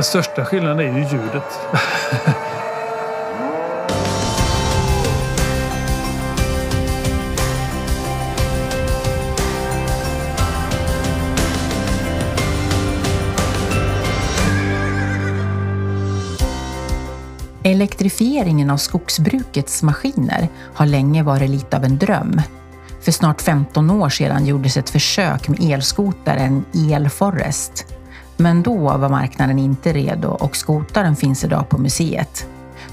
Den största skillnaden är ju ljudet. Elektrifieringen av skogsbrukets maskiner har länge varit lite av en dröm. För snart 15 år sedan gjordes ett försök med elskotaren Elforest. Men då var marknaden inte redo och skotaren finns idag på museet.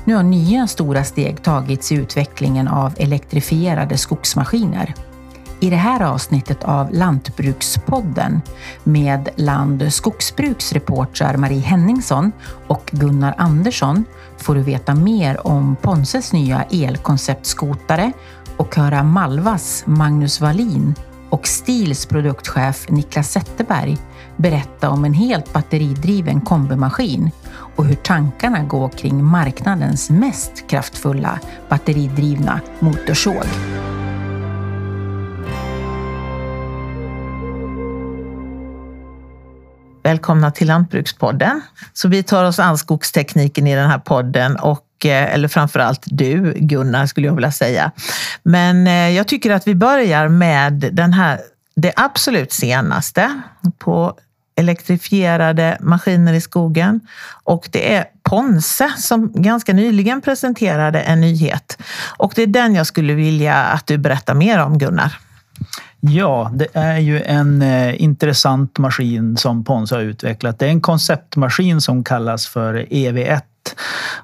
Nu har nya stora steg tagits i utvecklingen av elektrifierade skogsmaskiner. I det här avsnittet av Lantbrukspodden med Land Skogsbruks reportrar Marie Henningsson och Gunnar Andersson får du veta mer om Ponses nya elkonceptskotare och höra Malvas Magnus Wallin och Stils produktchef Niklas Zetterberg berätta om en helt batteridriven kombimaskin och hur tankarna går kring marknadens mest kraftfulla batteridrivna motorsåg. Välkomna till Lantbrukspodden. Så vi tar oss an skogstekniken i den här podden och eh, eller framförallt du Gunnar skulle jag vilja säga. Men eh, jag tycker att vi börjar med den här, det absolut senaste på elektrifierade maskiner i skogen. Och det är Ponse som ganska nyligen presenterade en nyhet. Och det är den jag skulle vilja att du berättar mer om Gunnar. Ja, det är ju en eh, intressant maskin som Ponse har utvecklat. Det är en konceptmaskin som kallas för EV1.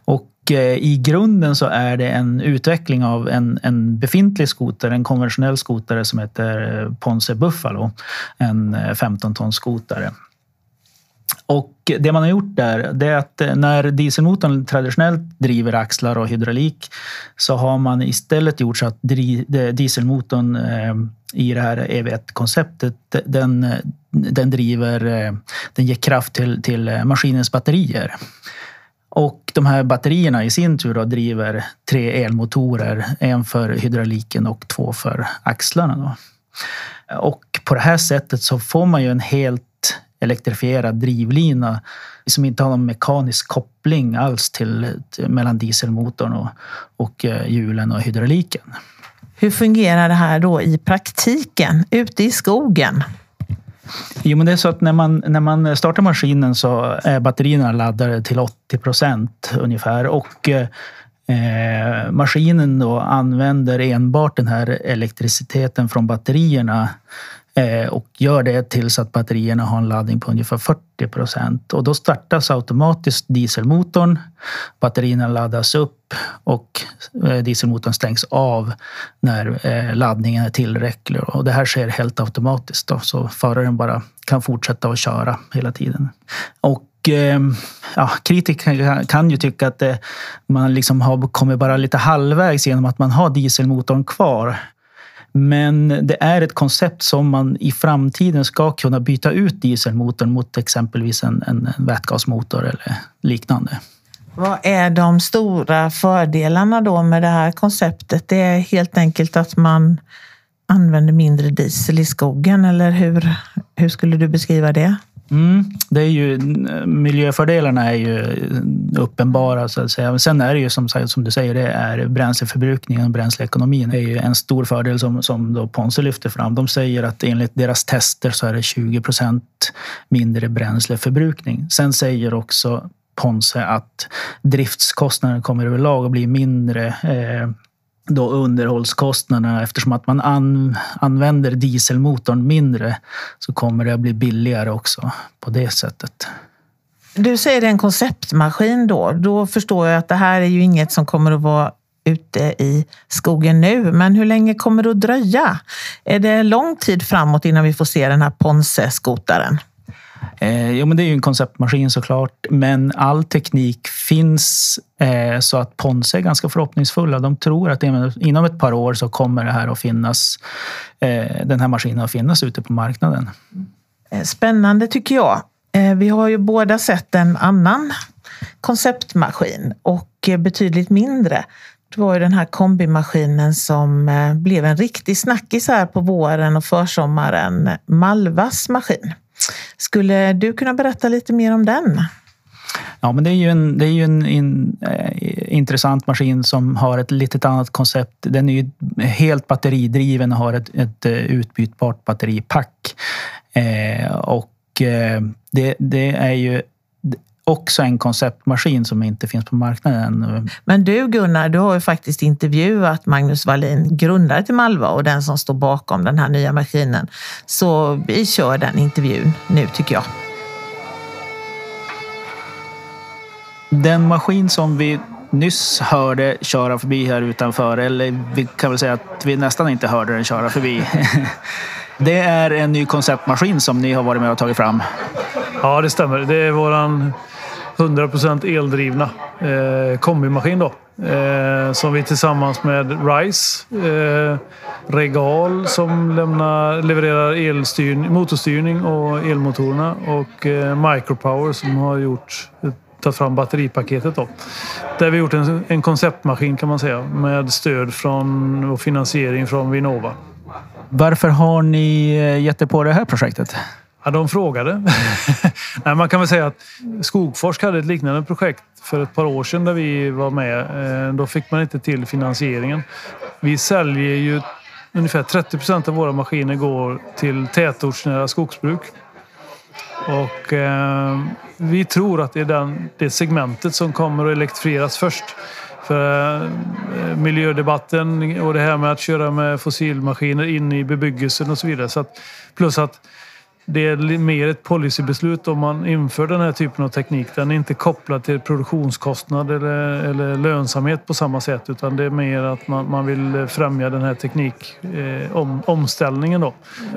Och eh, i grunden så är det en utveckling av en, en befintlig skoter, en konventionell skotare som heter eh, Ponse Buffalo. En eh, 15 tons skotare. Och det man har gjort där, det är att eh, när dieselmotorn traditionellt driver axlar och hydraulik så har man istället gjort så att dieselmotorn eh, i det här EV1-konceptet, den, den driver, eh, den ger kraft till, till maskinens batterier. Och de här batterierna i sin tur då driver tre elmotorer, en för hydrauliken och två för axlarna. Då. Och på det här sättet så får man ju en helt elektrifierad drivlina som inte har någon mekanisk koppling alls till, till mellan dieselmotorn och, och eh, hjulen och hydrauliken. Hur fungerar det här då i praktiken, ute i skogen? Jo, men det är så att när man, när man startar maskinen så är batterierna laddade till 80 procent ungefär och eh, maskinen då använder enbart den här elektriciteten från batterierna Eh, och gör det tills att batterierna har en laddning på ungefär 40 procent. Och då startas automatiskt dieselmotorn. Batterierna laddas upp och eh, dieselmotorn stängs av när eh, laddningen är tillräcklig. Och det här sker helt automatiskt då, så föraren bara kan fortsätta att köra hela tiden. Och ja, kritiker kan ju tycka att man liksom har kommit bara lite halvvägs genom att man har dieselmotorn kvar. Men det är ett koncept som man i framtiden ska kunna byta ut dieselmotorn mot exempelvis en, en, vätgasmotor eller liknande. Vad är de stora fördelarna då med det här konceptet? Det är helt enkelt att man använder mindre diesel i skogen eller hur, hur skulle du beskriva det? Mm, det är ju, miljöfördelarna är ju uppenbara så att säga. Men sen är det ju som, som du säger, det är bränsleförbrukningen och bränsleekonomin. Det är ju en stor fördel som, som då Ponse lyfter fram. De säger att enligt deras tester så är det 20 procent mindre bränsleförbrukning. Sen säger också Ponse att driftskostnaden kommer överlag att bli mindre eh, då underhållskostnaderna eftersom att man an, använder dieselmotorn mindre så kommer det att bli billigare också på det sättet. Du säger det är en konceptmaskin då. Då förstår jag att det här är ju inget som kommer att vara ute i skogen nu. Men hur länge kommer det att dröja? Är det lång tid framåt innan vi får se den här Ponse-skotaren? Eh, jo, men det är ju en konceptmaskin såklart, men all teknik finns eh, så att Ponse är ganska förhoppningsfulla. De tror att inom ett par år så kommer det här att finnas, eh, den här maskinen att finnas ute på marknaden. Eh, spännande tycker jag. Eh, vi har ju båda sett en annan konceptmaskin och eh, betydligt mindre. Det var ju den här kombimaskinen som eh, blev en riktig snackis här på våren och försommaren. Malvas maskin. Skulle du kunna berätta lite mer om den? Ja, men det är ju en, det är ju en in, eh, intressant maskin som har ett lite annat koncept. Den är ju helt batteridriven och har ett, ett eh, utbytbart batteripack. Eh, och eh, det, det, är ju också en konceptmaskin som inte finns på marknaden. Men du Gunnar, du har ju faktiskt intervjuat Magnus Wallin, grundare till Malva och den som står bakom den här nya maskinen. Så vi kör den intervjun nu tycker jag. Den maskin som vi nyss hörde köra förbi här utanför, eller vi kan väl säga att vi nästan inte hörde den köra förbi. Det är en ny konceptmaskin som ni har varit med och tagit fram. Ja, det stämmer. Det är våran 100% eldrivna eh, kombimaskin då. Eh, som vi tillsammans med RISE, eh, Regal som lämnar, levererar elstyrning, motorstyrning och elmotorerna och eh, Micropower som har gjort tagit fram batteripaketet. Då. Där vi gjort en, en konceptmaskin kan man säga med stöd från och finansiering från Vinnova. Varför har ni eh, gett er på det här projektet? Ja, de frågade. Nej, man kan väl säga att Skogforsk hade ett liknande projekt för ett par år sedan där vi var med. Eh, då fick man inte till finansieringen. Vi säljer ju ungefär 30 procent av våra maskiner går till tätortsnära skogsbruk. Och eh, vi tror att det är den, det segmentet som kommer att elektrifieras först. För eh, miljödebatten och det här med att köra med fossilmaskiner in i bebyggelsen och så vidare. Så att, plus att det är mer ett policybeslut om man inför den här typen av teknik. Den är inte kopplad till produktionskostnad eller, eller lönsamhet på samma sätt utan det är mer att man, man vill främja den här teknik eh, om, omställningen. Då.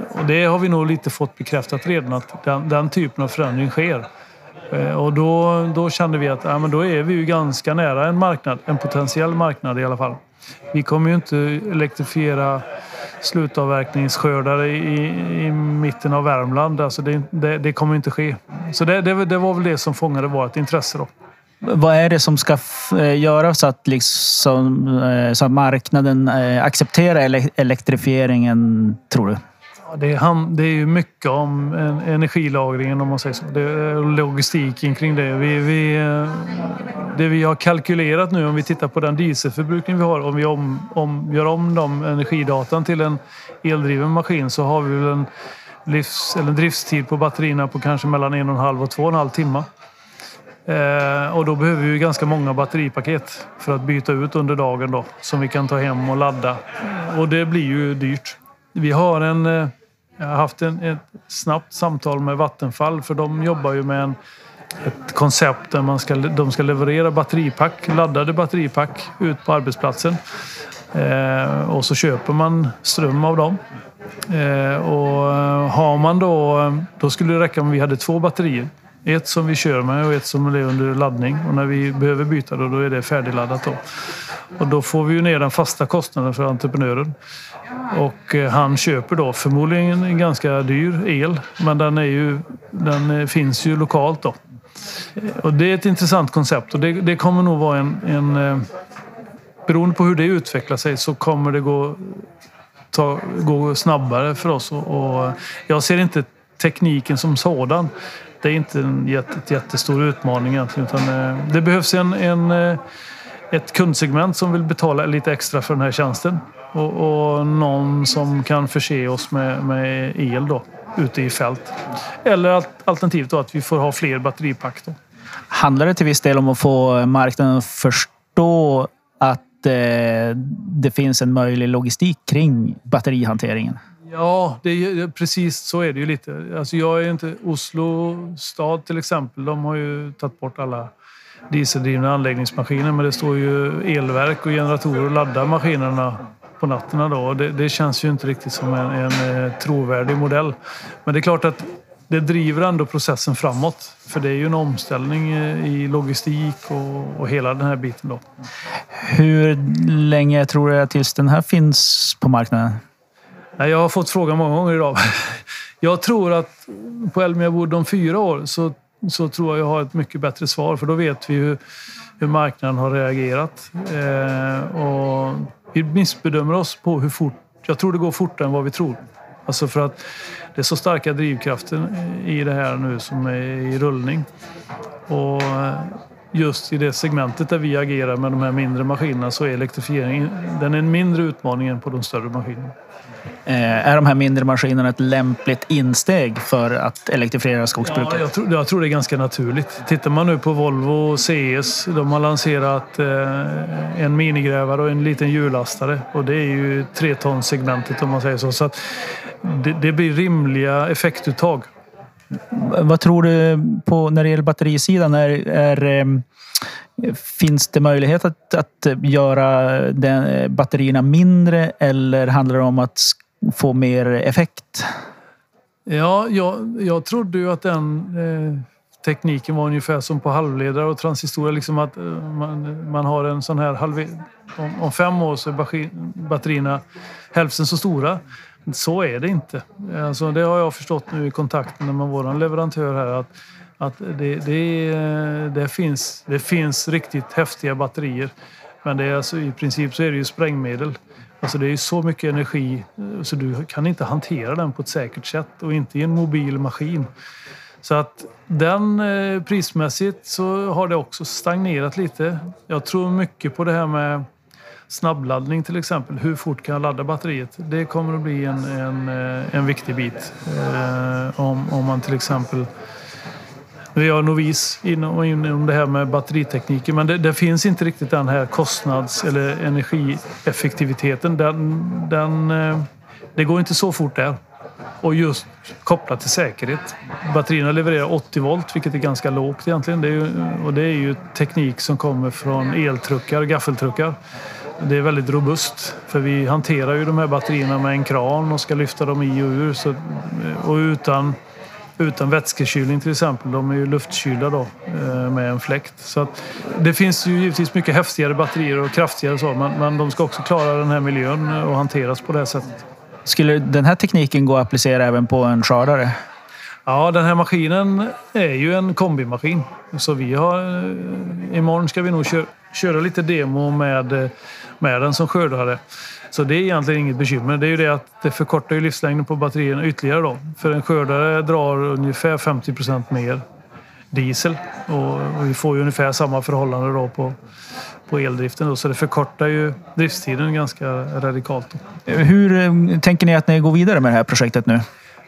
Och det har vi nog lite fått bekräftat redan att den, den typen av förändring sker. Eh, och då, då kände vi att ja, men då är vi ju ganska nära en marknad, en potentiell marknad i alla fall. Vi kommer ju inte elektrifiera slutavverkningsskördar i, i mitten av Värmland. Alltså det, det, det kommer inte ske. Så det, det, det, var väl det som fångade vårt intresse. Då. Vad är det som ska eh, göras så att, liksom, eh, så att marknaden eh, accepterar elektrifieringen, tror du? Det, är, det är ju mycket om energilagringen om man säger så. Det är logistiken kring det. Vi, vi, eh, det vi har kalkylerat nu om vi tittar på den dieselförbrukning vi har. Om vi om, om, gör om de energidatan till en eldriven maskin så har vi väl en, livs, eller en driftstid på batterierna på kanske mellan en och en halv och två och en halv timme. Eh, och då behöver vi ganska många batteripaket för att byta ut under dagen då som vi kan ta hem och ladda. Och det blir ju dyrt. Vi har en eh, jag har haft en, ett snabbt samtal med Vattenfall för de jobbar ju med en, ett koncept där man ska, de ska leverera batteripack, laddade batteripack ut på arbetsplatsen. Eh, och så köper man ström av dem. Eh, och eh, har man då, då skulle det räcka om vi hade två batterier. Ett som vi kör med och ett som är under laddning. Och när vi behöver byta då, då är det färdigladdat. Då. Och då får vi ju ner den fasta kostnaden för entreprenören. Och eh, han köper då förmodligen en ganska dyr el, men den, är ju, den eh, finns ju lokalt. då. Och det är ett intressant koncept och det, det kommer nog vara en, en... Eh, beroende på hur det utvecklar sig så kommer det gå, ta, gå snabbare för oss. Och, och jag ser inte tekniken som sådan. Det är inte en jätte, jättestor utmaning egentligen. Utan eh, det behövs en, en, eh, ett kundsegment som vill betala lite extra för den här tjänsten och, och någon som kan förse oss med, med, el då, ute i fält. Eller alternativt då att vi får ha fler batteripack. Då. Handlar det till viss del om att få eh, marknaden att förstå att eh, det finns en möjlig logistik kring batterihanteringen? Ja, det är, precis så är det ju lite. Alltså jag är inte... Oslo stad till exempel, de har ju tagit bort alla dieseldrivna anläggningsmaskiner men det står ju elverk och generatorer och laddar maskinerna på nätterna. Då. Det, det, känns ju inte riktigt som en, en, eh, trovärdig modell. Men det är klart att det driver ändå processen framåt. För det är ju en omställning i logistik och, och hela den här biten. Då. Hur länge tror du att tills den här finns på marknaden? Jag har fått frågan många gånger idag. Jag tror att på Elmia Wood om fyra år så, så tror jag jag har ett mycket bättre svar. För då vet vi hur, hur marknaden har reagerat. Eh, och vi missbedömer oss på hur fort... Jag tror det går fortare än vad vi tror. Alltså för att det är så starka drivkrafter i det här nu som är i rullning. Och just i det segmentet där vi agerar med de här mindre maskinerna så är elektrifieringen den är en mindre utmaning än på de större maskinerna. Eh, är de här mindre maskinerna ett lämpligt insteg för att elektrifiera skogsbruket? Ja, jag, tror, jag tror det är ganska naturligt. Tittar man nu på Volvo CS, de har lanserat eh, en minigrävare och en liten hjullastare. Och det är ju tretonssegmentet om man säger så. så det, det, blir rimliga effektuttag. Vad tror du på när det gäller batterisidan? Är, är, ehm, finns det möjlighet att, att göra den, eh, batterierna mindre eller handlar det om att få mer effekt? Ja, jag, jag trodde ju att den eh, tekniken var ungefär som på halvledare och transistorer. Liksom att eh, man, man har en sån här halv... Om, om fem år så är batterierna hälften så stora. Så är det inte. Alltså, det har jag förstått nu i kontakten med vår leverantör här. Att, att det, det, det, finns, det finns riktigt häftiga batterier. Men det är alltså, i princip så är det ju sprängmedel. Alltså det är så mycket energi så du kan inte hantera den på ett säkert sätt och inte i en mobil maskin. Så att den eh, prismässigt så har det också stagnerat lite. Jag tror mycket på det här med snabbladdning till exempel. Hur fort kan jag ladda batteriet? Det kommer att bli en, en, eh, en viktig bit. Eh, om, om man till exempel nu är jag novis inom, inom det här med batteritekniken men det, det, finns inte riktigt den här kostnads eller energieffektiviteten. Den, den, eh, det går inte så fort där. Och just kopplat till säkerhet. Batterierna levererar 80 volt, vilket är ganska lågt egentligen. Det ju, och det är ju teknik som kommer från eltruckar, gaffeltruckar. Det är väldigt robust för vi hanterar ju de här batterierna med en kran och ska lyfta dem i och ur. Så, och utan, utan vätskekylning till exempel. De är ju luftkylda då eh, med en fläkt. Så att, det finns ju givetvis mycket häftigare batterier och kraftigare så men, men de ska också klara den här miljön och hanteras på det här sättet. Skulle den här tekniken gå att applicera även på en skördare? Ja, den här maskinen är ju en kombimaskin. Så vi har... Eh, imorgon ska vi nog köra, köra lite demo med eh, med den som skördare. Så det är egentligen inget bekymmer. Det är ju det att det förkortar ju livslängden på batterierna ytterligare då. För en skördare drar ungefär 50 procent mer diesel och vi får ju ungefär samma förhållande då på, på eldriften. Då, så det förkortar ju driftstiden ganska radikalt. Då. Hur eh, tänker ni att ni går vidare med det här projektet nu?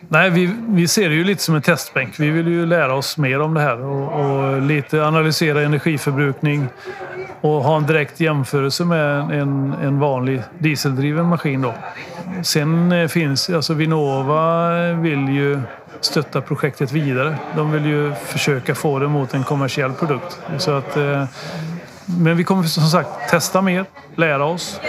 Nej, vi, vi ser det ju lite som en testbänk. Vi vill ju lära oss mer om det här och, och lite analysera energiförbrukning och ha en direkt jämförelse med en, en vanlig dieseldriven maskin. Då. Sen eh, finns, alltså Vinnova vill ju stötta projektet vidare. De vill ju försöka få det mot en kommersiell produkt. Så att, eh, men vi kommer som sagt testa mer, lära oss.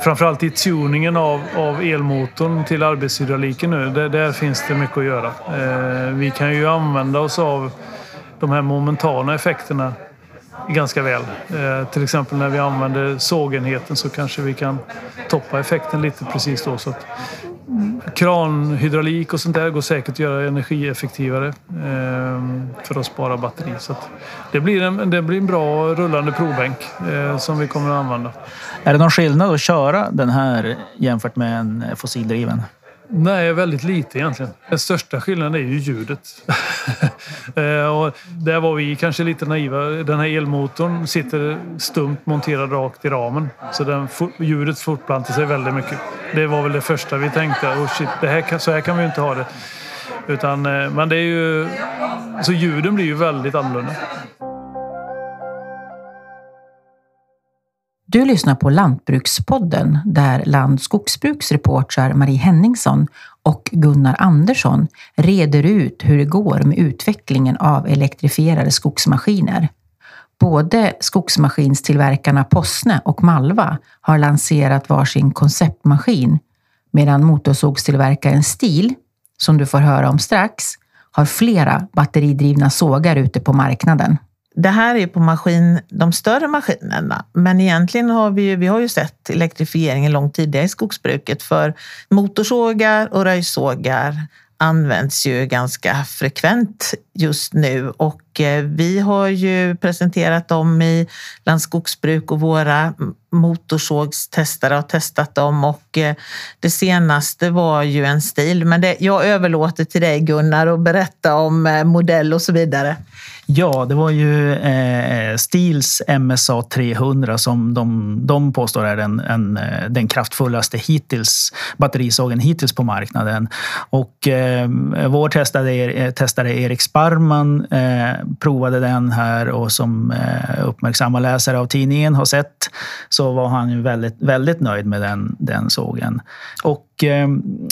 Framförallt i tuningen av, av elmotorn till arbetshydrauliken nu. Där, där, finns det mycket att göra. Eh, vi kan ju använda oss av de här momentana effekterna ganska väl. Eh, till exempel när vi använder sågenheten så kanske vi kan toppa effekten lite precis då. Så att, kranhydraulik och sånt där går säkert att göra energieffektivare eh, för att spara batteri. Så det, blir en, det blir en bra rullande provbänk eh, som vi kommer att använda. Är det någon skillnad att köra den här jämfört med en fossildriven? Nej, väldigt lite egentligen. Den största skillnaden är ju ljudet. Eh, och där var vi kanske lite naiva. Den här elmotorn sitter stumt monterad rakt i ramen. Så den, ljudet fortplantar sig väldigt mycket. Det var väl det första vi tänkte. Oh shit, det här, så här kan vi inte ha det. Utan, eh, men det är ju... Så ljuden blir ju väldigt annorlunda. Du lyssnar på Lantbrukspodden där Land skogsbruksreportrar Marie Henningsson och Gunnar Andersson reder ut hur det går med utvecklingen av elektrifierade skogsmaskiner. Både skogsmaskinstillverkarna Posne och Malva har lanserat varsin konceptmaskin medan motorsågstillverkaren Stil, som du får höra om strax, har flera batteridrivna sågar ute på marknaden. Det här är på maskin, de större maskinerna, men egentligen har vi, vi har ju sett elektrifieringen långt tidigare i skogsbruket. För motorsågar och röjsågar används ju ganska frekvent just nu. Och Eh, vi har ju presenterat dem i Landskogsbruk och våra motorsågstestare har testat dem och eh, det senaste var ju en stil. Men det, jag överlåter till dig Gunnar att berätta om eh, modell och så vidare. Ja, det var ju eh, Stils MSA 300 som de, de påstår är den, en, den kraftfullaste hittills, batterisågen hittills på marknaden. Och eh, vår testare, testare Erik Sparman eh, provade den här och som eh, uppmärksamma läsare av tidningen har sett så var han ju väldigt, väldigt nöjd med den, den sågen. Och eh,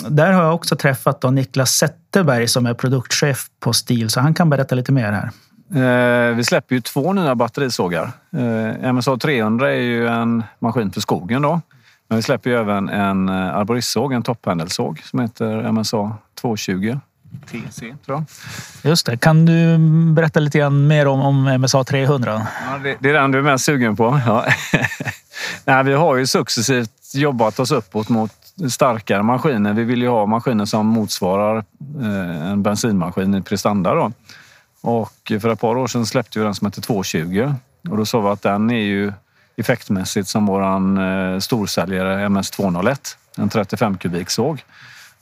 där har jag också träffat då Niklas Zetterberg som är produktchef på Stil, så han kan berätta lite mer här. Eh, vi släpper ju två nya batterisågar. MSA 300 är ju en maskin för skogen då. Men vi släpper ju även en arboristsåg, en topphandelsåg som heter MSA 220. TC tror jag. Just det. Kan du berätta lite grann mer om, om MSA 300? Ja, det, det är den du är mest sugen på. Ja. Nej, vi har ju successivt jobbat oss uppåt mot starkare maskiner. Vi vill ju ha maskiner som motsvarar en bensinmaskin i prestanda. Då. Och för ett par år sedan släppte vi den som heter 220 och då sa vi att den är ju effektmässigt som våran eh, storsäljare MS201, en 35 kubik såg.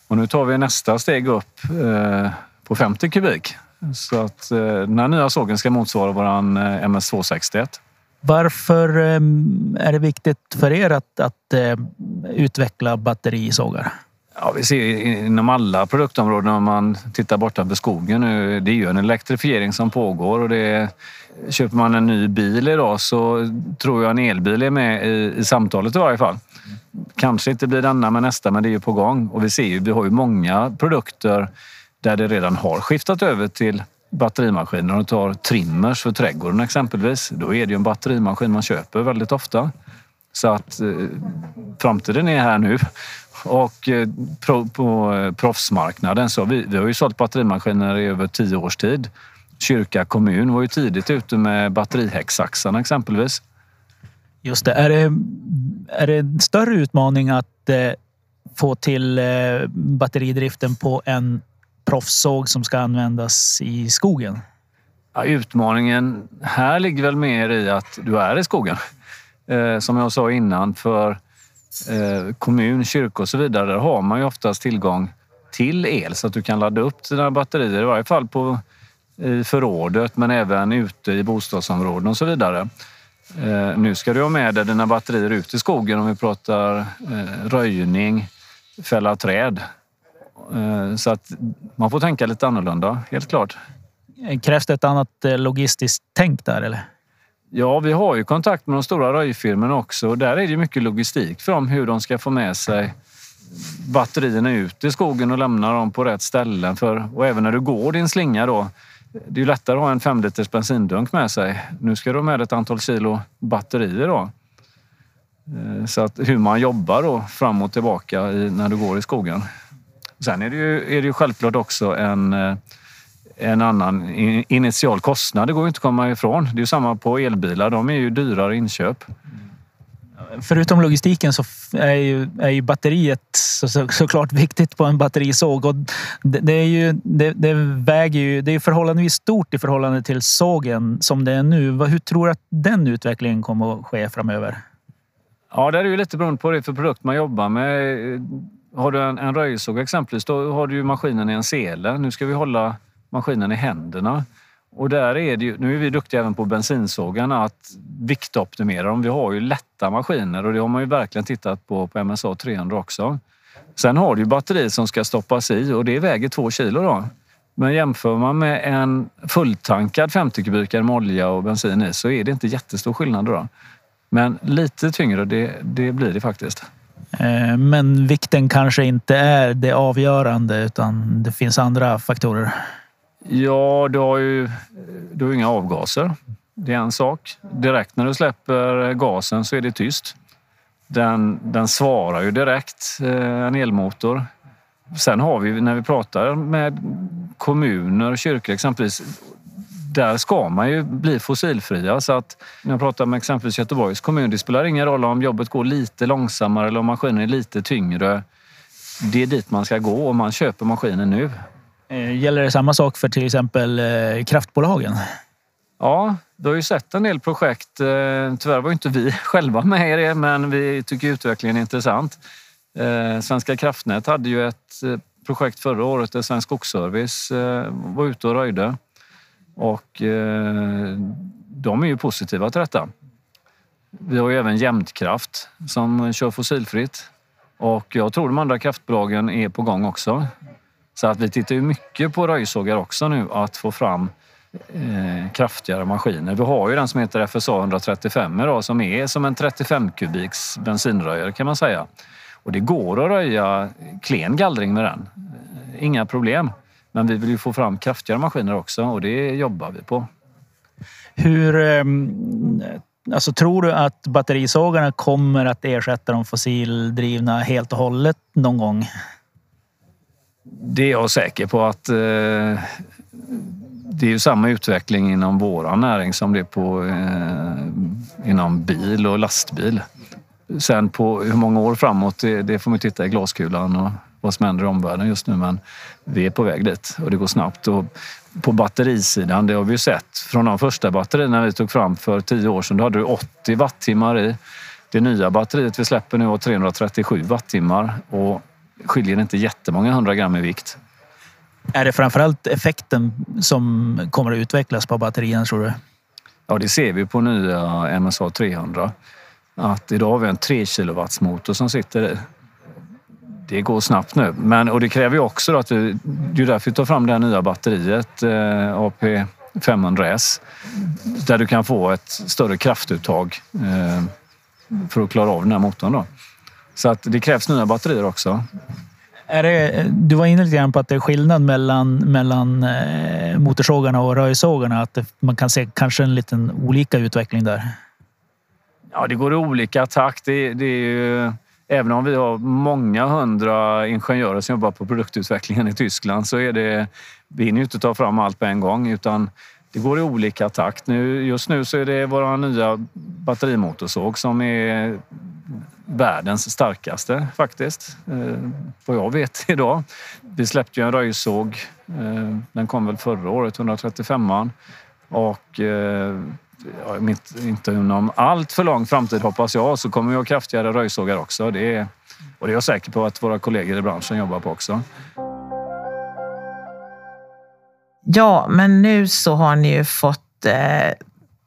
Och nu tar vi nästa steg upp eh, på 50 kubik. Så att eh, den här nya sågen ska motsvara våran MS261. Varför är det viktigt för er att, att utveckla batterisågar? Ja, vi ser inom alla produktområden om man tittar bortanför skogen nu. Det är ju en elektrifiering som pågår och det köper man en ny bil idag så tror jag en elbil är med i, i samtalet i varje fall. Kanske inte blir denna med nästa, men det är ju på gång. Och vi ser ju, vi har ju många produkter där det redan har skiftat över till batterimaskiner. Om du tar trimmers för trädgården exempelvis, då är det ju en batterimaskin man köper väldigt ofta. Så att eh, framtiden är här nu och eh, på eh, proffsmarknaden så vi, vi har ju sålt batterimaskiner i över tio års tid. Kyrka kommun var ju tidigt ute med batterihäcksaxarna exempelvis. Just det. Är det, är det en större utmaning att eh, få till eh, batteridriften på en proffssåg som ska användas i skogen? Ja, utmaningen här ligger väl mer i att du är i skogen. Eh, som jag sa innan, för Eh, kommun, kyrka och så vidare, där har man ju oftast tillgång till el så att du kan ladda upp dina batterier, i varje fall på, i förrådet men även ute i bostadsområden och så vidare. Eh, nu ska du ha med dig dina batterier ut i skogen om vi pratar eh, röjning, fälla träd. Så att man får tänka lite annorlunda, helt klart. Krävs det ett annat logistiskt tänk där eller? Ja, vi har ju kontakt med de stora röjfirmorna också och där är det mycket logistik för dem hur de ska få med sig batterierna ut i skogen och lämna dem på rätt ställen. För, och även när du går din slinga då. Det är ju lättare att ha en 5 liters bensindunk med sig. Nu ska du ha med ett antal kilo batterier då. Eh, så att hur man jobbar då fram och tillbaka i, när du går i skogen. Sen är det ju, är det ju självklart också en eh, en annan initial kostnad. Det går ju inte att komma ifrån. Det är ju samma på elbilar. De är ju dyrare inköp. Förutom logistiken så är ju, är ju batteriet så, så, såklart viktigt på en batterisåg. Och det, det, är ju, det, det, väger ju, det är förhållandevis stort i förhållande till sågen som det är nu. Hur tror du att den utvecklingen kommer att ske framöver? Ja, det är ju lite beroende på det för produkt man jobbar med. Eh, har du en, en röjsåg exempelvis, då har du ju maskinen i en sele. Nu ska vi hålla maskinen i händerna. Och där är det ju, nu är vi duktiga även på bensinsågarna att viktoptimera dem. Vi har ju lätta maskiner och det har man ju verkligen tittat på på MSA 300 också. Sen har du ju batteri som ska stoppas i och det väger två kilo då. Men jämför man med en fulltankad 50 kubikare med olja och bensin i så är det inte jättestor skillnad då. Men lite tyngre, det, det blir det faktiskt. Eh, men vikten kanske inte är det avgörande utan det finns andra faktorer. Ja, du har ju du har inga avgaser. Det är en sak. Direkt när du släpper gasen så är det tyst. Den, den svarar ju direkt, eh, en elmotor. Sen har vi, när vi pratar med kommuner, och kyrkor exempelvis, där ska man ju bli fossilfria. Så att när jag pratar med exempelvis Göteborgs kommun, det spelar ingen roll om jobbet går lite långsammare eller om maskinen är lite tyngre. Det är dit man ska gå och man köper maskinen nu. Eh, gäller det samma sak för till exempel eh, kraftbolagen? Ja, du har ju sett en del projekt. Eh, tyvärr var inte vi själva med i det, men vi tycker utvecklingen är intressant. Svenska kraftnät hade ju ett projekt förra året där Svensk Skogsservice var ute och röjde. Och de är ju positiva till detta. Vi har ju även Jämtkraft som kör fossilfritt. Och jag tror de andra kraftbolagen är på gång också. Så att vi tittar ju mycket på röjsågar också nu att få fram eh, kraftigare maskiner. Vi har ju den som heter FSA 135 idag som är som en 35 kubiks bensinröjare kan man säga. Och det går att röja klen gallring med den. Inga problem. Men vi vill ju få fram kraftigare maskiner också och det jobbar vi på. Hur ehm, Alltså, tror du att batterisågarna kommer att ersätta de fossildrivna helt och hållet någon gång? Det är jag säker på att eh, det är ju samma utveckling inom våran näring som det är på, eh, inom bil och lastbil. Sen på hur många år framåt, det, det får man titta i glaskulan och vad som händer i omvärlden just nu. Men vi är på väg dit och det går snabbt. Och på batterisidan, det har vi ju sett från de första batterierna vi tog fram för tio år sedan. Då hade du 80 wattimmar i. Det nya batteriet vi släpper nu har 337 wattimmar och skiljer inte jättemånga hundra gram i vikt. Är det framförallt effekten som kommer att utvecklas på batterierna tror du? Ja, det ser vi på nya MSA 300. Att idag har vi en 3 kilowatts motor som sitter i. Det går snabbt nu, men och det kräver ju också att vi. Det är därför vi tar fram det här nya batteriet eh, AP 500S där du kan få ett större kraftuttag eh, för att klara av den här motorn. Då. Så att det krävs nya batterier också. Är det, du var inne lite grann på att det är skillnad mellan, mellan eh, motorsågarna och röjsågarna. Att det, man kan se kanske en liten olika utveckling där. Ja, det går i olika takt. Det, det är ju, även om vi har många hundra ingenjörer som jobbar på produktutvecklingen i Tyskland så är det, vi hinner ju inte ta fram allt på en gång utan det går i olika takt. Nu, just nu så är det vår nya batterimotorsåg som är världens starkaste faktiskt, eh, vad jag vet idag. Vi släppte ju en röjsåg, eh, den kom väl förra året, 135an. Och eh, ja, inte inom allt för lång framtid hoppas jag så kommer vi ha kraftigare röjsågar också. Det är, och det är jag säker på att våra kollegor i branschen jobbar på också. Ja, men nu så har ni ju fått eh,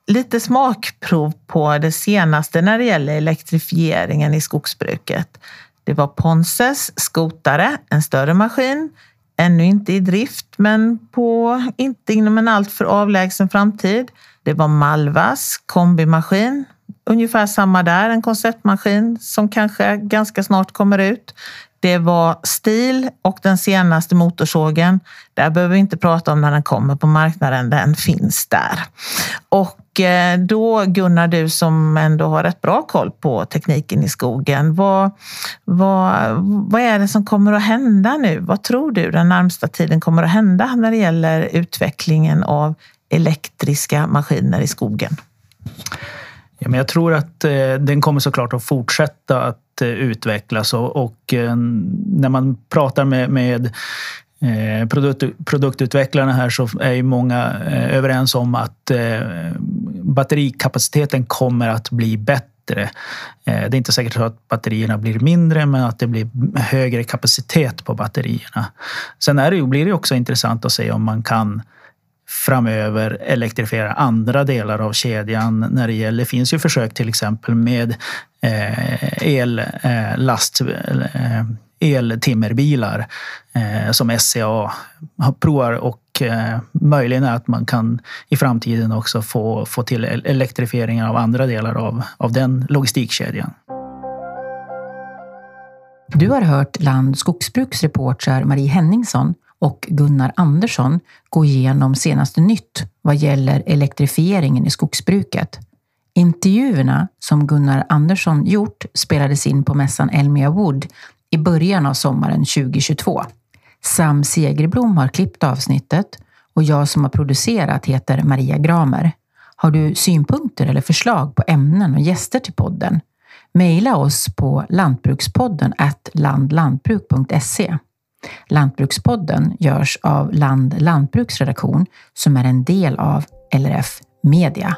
lite smakprov på det senaste när det gäller elektrifieringen i skogsbruket. Det var Ponses skotare, en större maskin, ännu inte i drift, men på, inte inom en alltför avlägsen framtid. Det var Malvas kombimaskin, ungefär samma där, en konceptmaskin som kanske ganska snart kommer ut. Det var STIL och den senaste motorsågen. Där behöver vi inte prata om när den kommer på marknaden, den finns där. Och Eh, då Gunnar, du som ändå har rätt bra koll på tekniken i skogen. Vad, vad, vad är det som kommer att hända nu? Vad tror du den närmsta tiden kommer att hända när det gäller utvecklingen av elektriska maskiner i skogen? Ja, men jag tror att eh, den kommer såklart att fortsätta att eh, utvecklas och, och eh, när man pratar med, med Eh, produkt, produktutvecklarna här så är ju många eh, överens om att eh, batterikapaciteten kommer att bli bättre. Eh, det är inte säkert så att batterierna blir mindre, men att det blir högre kapacitet på batterierna. Sen är det, blir det också intressant att se om man kan framöver elektrifiera andra delar av kedjan när det gäller. Det finns ju försök till exempel med eh, ellast eh, eh eltimmerbilar eh, som SCA provar och eh, möjligen är att man kan i framtiden också få, få till elektrifieringen av andra delar av, av den logistikkedjan. Du har hört Land skogsbruksreportrar Marie Henningsson och Gunnar Andersson gå igenom senaste nytt vad gäller elektrifieringen i skogsbruket. Intervjuerna som Gunnar Andersson gjort spelades in på mässan Elmia Wood i början av sommaren 2022. Sam Segerblom har klippt avsnittet och jag som har producerat heter Maria Gramer. Har du synpunkter eller förslag på ämnen och gäster till podden? Mejla oss på lantbrukspodden landlantbruk.se. Lantbrukspodden görs av Land lantbruksredaktion som är en del av LRF Media.